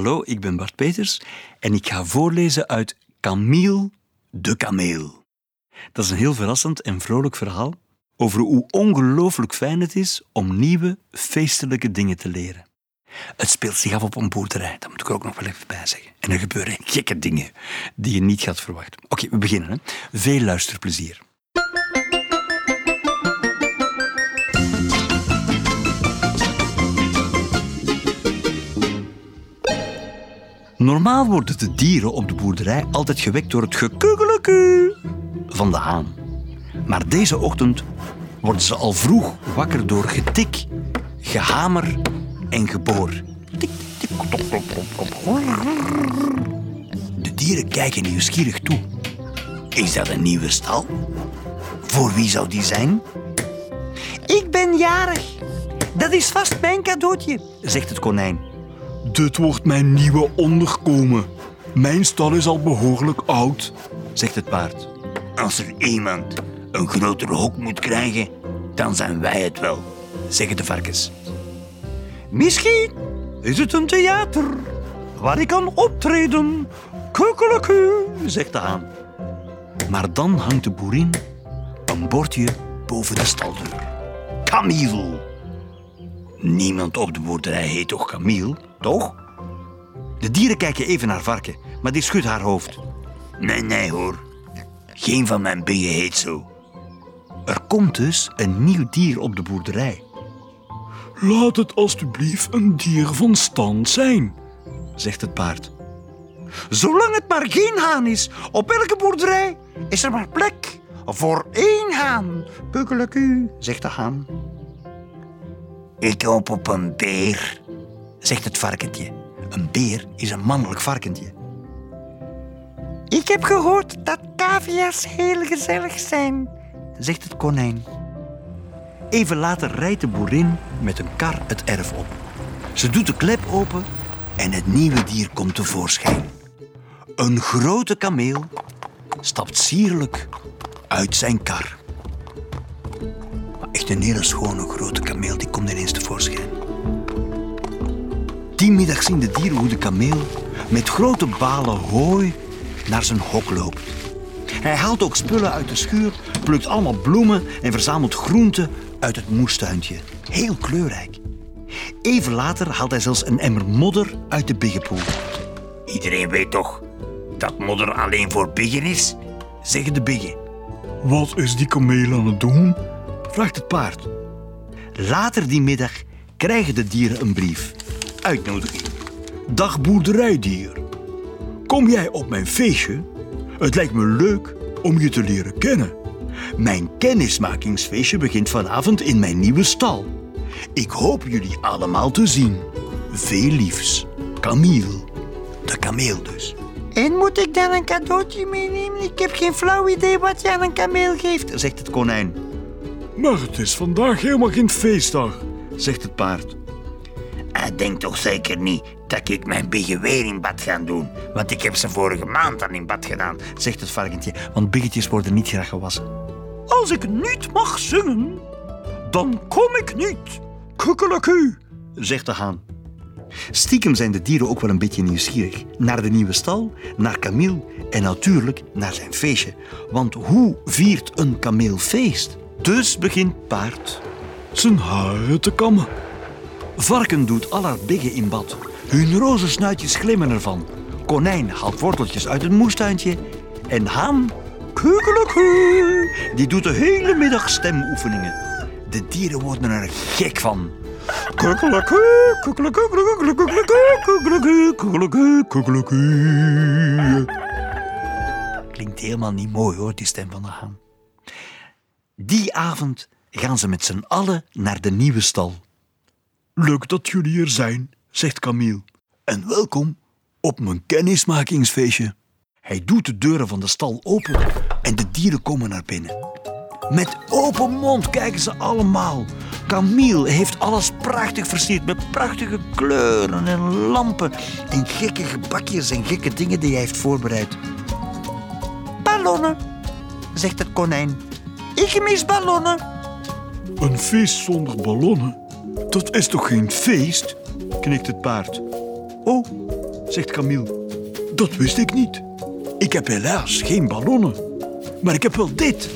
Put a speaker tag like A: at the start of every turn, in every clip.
A: Hallo, ik ben Bart Peters en ik ga voorlezen uit Camille de Kameel. Dat is een heel verrassend en vrolijk verhaal over hoe ongelooflijk fijn het is om nieuwe feestelijke dingen te leren. Het speelt zich af op een boerderij, dat moet ik ook nog wel even bij zeggen. En er gebeuren gekke dingen die je niet gaat verwachten. Oké, we beginnen. Hè. Veel luisterplezier. Normaal worden de dieren op de boerderij altijd gewekt door het gekukkeleke van de haan. Maar deze ochtend worden ze al vroeg wakker door getik, gehamer en geboor. De dieren kijken nieuwsgierig toe. Is dat een nieuwe stal? Voor wie zou die zijn? Ik ben jarig. Dat is vast mijn cadeautje, zegt het konijn.
B: Dit wordt mijn nieuwe onderkomen. Mijn stal is al behoorlijk oud.
A: Zegt het paard.
C: Als er iemand een groter hok moet krijgen, dan zijn wij het wel.
A: Zeggen de varkens. Misschien is het een theater waar ik kan optreden. Kukkeleku, zegt de haan. Maar dan hangt de boerin een bordje boven de staldeur. Camille. Niemand op de boerderij heet toch Camille, toch? De dieren kijken even naar Varken, maar die schudt haar hoofd.
C: Nee, nee hoor. Geen van mijn biggen heet zo.
A: Er komt dus een nieuw dier op de boerderij.
B: Laat het alstublieft een dier van stand zijn.
A: zegt het paard. Zolang het maar geen haan is, op elke boerderij is er maar plek voor één haan. Kukkeleku, zegt de haan.
C: Ik hoop op een beer.
A: Zegt het varkentje. Een beer is een mannelijk varkentje. Ik heb gehoord dat cavia's heel gezellig zijn, zegt het konijn. Even later rijdt de boerin met een kar het erf op. Ze doet de klep open en het nieuwe dier komt tevoorschijn. Een grote kameel stapt sierlijk uit zijn kar. Echt een hele schone grote kameel, die komt ineens tevoorschijn. Die middag zien de dieren hoe de kameel met grote balen hooi naar zijn hok loopt. Hij haalt ook spullen uit de schuur, plukt allemaal bloemen en verzamelt groenten uit het moestuintje. Heel kleurrijk. Even later haalt hij zelfs een emmer modder uit de biggenpoel.
C: Iedereen weet toch dat modder alleen voor biggen is?
A: Zeggen de biggen.
B: Wat is die kameel aan het doen?
A: Vraagt het paard. Later die middag krijgen de dieren een brief. Uitnodiging. Dag boerderijdier. Kom jij op mijn feestje? Het lijkt me leuk om je te leren kennen. Mijn kennismakingsfeestje begint vanavond in mijn nieuwe stal. Ik hoop jullie allemaal te zien. Veel liefs. Camille. De kameel dus. En moet ik dan een cadeautje meenemen? Ik heb geen flauw idee wat je aan een kameel geeft, zegt het konijn.
B: Maar het is vandaag helemaal geen feestdag.
A: Zegt het paard.
C: Hij denkt toch zeker niet dat ik mijn biggen weer in bad ga doen. Want ik heb ze vorige maand al in bad gedaan.
A: Zegt het varkentje, want biggetjes worden niet graag gewassen. Als ik niet mag zingen, dan kom ik niet. Kukkeleku, zegt de haan. Stiekem zijn de dieren ook wel een beetje nieuwsgierig. Naar de nieuwe stal, naar Camille en natuurlijk naar zijn feestje. Want hoe viert een kameel feest? Dus begint paard.
B: Zijn haren te kammen.
A: Varken doet al haar biggen in bad. Hun roze snuitjes glimmen ervan. Konijn haalt worteltjes uit het moestuintje. En haan, kukeleku, die doet de hele middag stemoefeningen. De dieren worden er gek van. Klinkt helemaal niet mooi hoor, die stem van de haan. Die avond gaan ze met z'n allen naar de nieuwe stal.
B: Leuk dat jullie er zijn, zegt Camille. En welkom op mijn kennismakingsfeestje.
A: Hij doet de deuren van de stal open en de dieren komen naar binnen. Met open mond kijken ze allemaal. Camille heeft alles prachtig versierd met prachtige kleuren en lampen en gekke gebakjes en gekke dingen die hij heeft voorbereid. Ballonnen, zegt het konijn. Ik mis ballonnen.
B: Een feest zonder ballonnen? Dat is toch geen feest? knikt het paard.
A: Oh,
B: zegt Camille. Dat wist ik niet. Ik heb helaas geen ballonnen. Maar ik heb wel dit.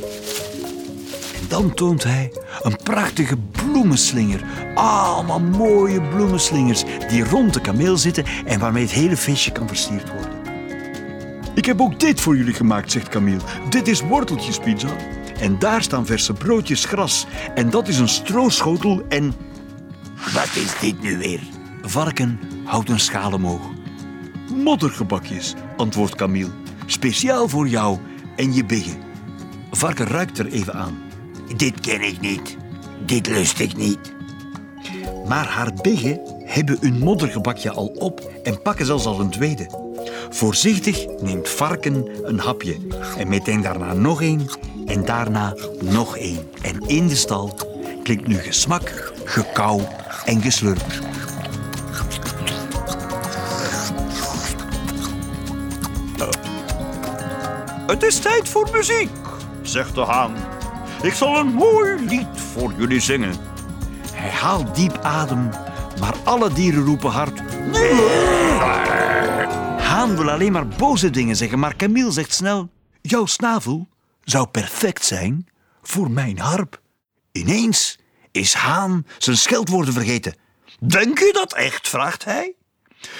A: En dan toont hij een prachtige bloemenslinger. Allemaal mooie bloemenslingers die rond de kameel zitten en waarmee het hele feestje kan versierd worden.
B: Ik heb ook dit voor jullie gemaakt, zegt Camille. Dit is worteltjespizza. En daar staan verse broodjes gras. En dat is een strooschotel en...
C: Wat is dit nu weer?
A: Varken houdt een schaal omhoog.
B: Moddergebakjes, antwoordt Camille. Speciaal voor jou en je biggen.
A: Varken ruikt er even aan.
C: Dit ken ik niet. Dit lust ik niet.
A: Maar haar biggen hebben hun moddergebakje al op en pakken zelfs al een tweede. Voorzichtig neemt Varken een hapje en meteen daarna nog één en daarna nog één. En in de stal klinkt nu gesmak, gekauw en geslurp.
B: Het is tijd voor muziek, zegt de haan. Ik zal een mooi lied voor jullie zingen.
A: Hij haalt diep adem, maar alle dieren roepen hard. Haan wil alleen maar boze dingen zeggen, maar Camille zegt snel: Jouw snavel zou perfect zijn voor mijn harp. Ineens is Haan zijn scheldwoorden vergeten.
B: Denk je dat echt? vraagt hij.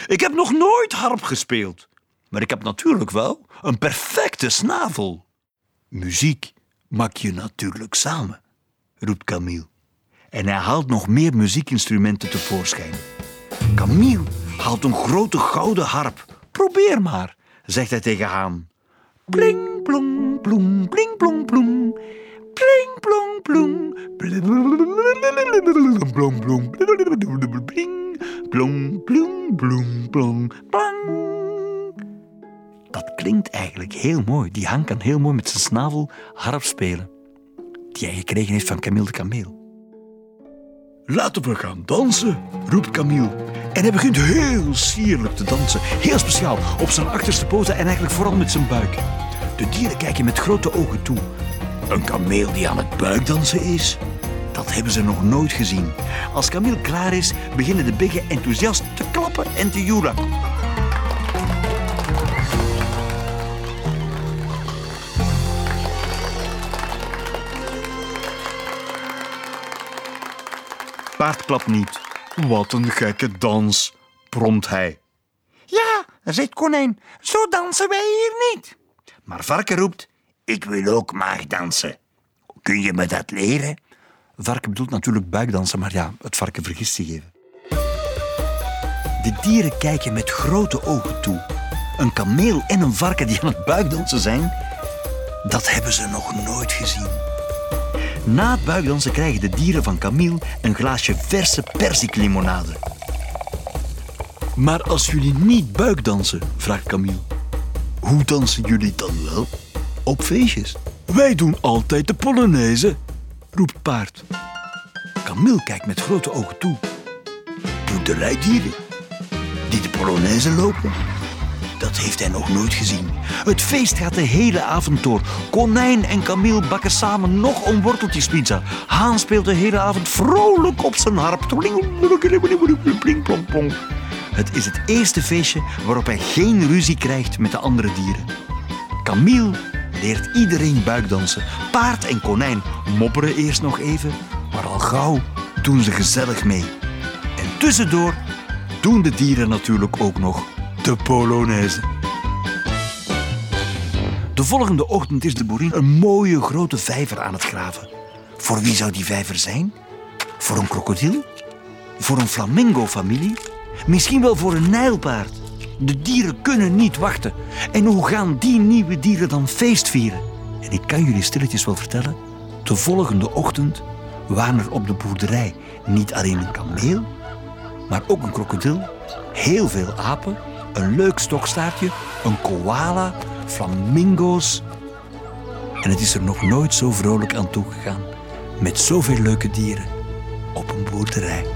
B: Ik heb nog nooit harp gespeeld, maar ik heb natuurlijk wel een perfecte snavel.
A: Muziek maak je natuurlijk samen, roept Camille. En hij haalt nog meer muziekinstrumenten tevoorschijn. Camille haalt een grote gouden harp. Probeer maar, zegt hij tegen Haan. Pling, plong, ploem, pling, plong, ploem. Pling, plong, ploem. Plong, plong, pling, plong, ploem, plong, plang. Dat klinkt eigenlijk heel mooi. Die Haan kan heel mooi met zijn snavel harp spelen. Die hij gekregen heeft van Camille de Kameel.
B: Laten we gaan dansen, roept Camille. En hij begint heel sierlijk te dansen. Heel speciaal, op zijn achterste poten en eigenlijk vooral met zijn buik. De dieren kijken met grote ogen toe. Een kameel die aan het buikdansen is? Dat hebben ze nog nooit gezien.
A: Als Camille klaar is, beginnen de biggen enthousiast te klappen en te joelen. Paard klapt niet.
B: Wat een gekke dans, bromt hij.
C: Ja, zegt konijn, zo dansen wij hier niet.
A: Maar varken roept,
C: Ik wil ook maagdansen. Kun je me dat leren?
A: varken bedoelt natuurlijk buikdansen, maar ja, het varken vergist zich even. De dieren kijken met grote ogen toe. Een kameel en een varken die aan het buikdansen zijn, dat hebben ze nog nooit gezien. Na het buikdansen krijgen de dieren van Camille een glaasje verse perziklimonade.
B: Maar als jullie niet buikdansen, vraagt Camille, hoe dansen jullie dan wel?
A: Op feestjes.
B: Wij doen altijd de Polonaise, roept paard.
A: Camille kijkt met grote ogen toe.
B: Doen de rijdieren die de Polonaise lopen?
A: Dat heeft hij nog nooit gezien. Het feest gaat de hele avond door. Konijn en Camille bakken samen nog een worteltjespizza. Haan speelt de hele avond vrolijk op zijn harp. Het is het eerste feestje waarop hij geen ruzie krijgt met de andere dieren. Camille leert iedereen buikdansen. Paard en konijn mopperen eerst nog even, maar al gauw doen ze gezellig mee. En tussendoor doen de dieren natuurlijk ook nog de Polonaise. De volgende ochtend is de boerin een mooie grote vijver aan het graven. Voor wie zou die vijver zijn? Voor een krokodil? Voor een flamingo-familie? Misschien wel voor een nijlpaard. De dieren kunnen niet wachten. En hoe gaan die nieuwe dieren dan feest vieren? En ik kan jullie stilletjes wel vertellen, de volgende ochtend waren er op de boerderij niet alleen een kameel, maar ook een krokodil, heel veel apen, een leuk stokstaartje, een koala, flamingo's. En het is er nog nooit zo vrolijk aan toegegaan met zoveel leuke dieren op een boerderij.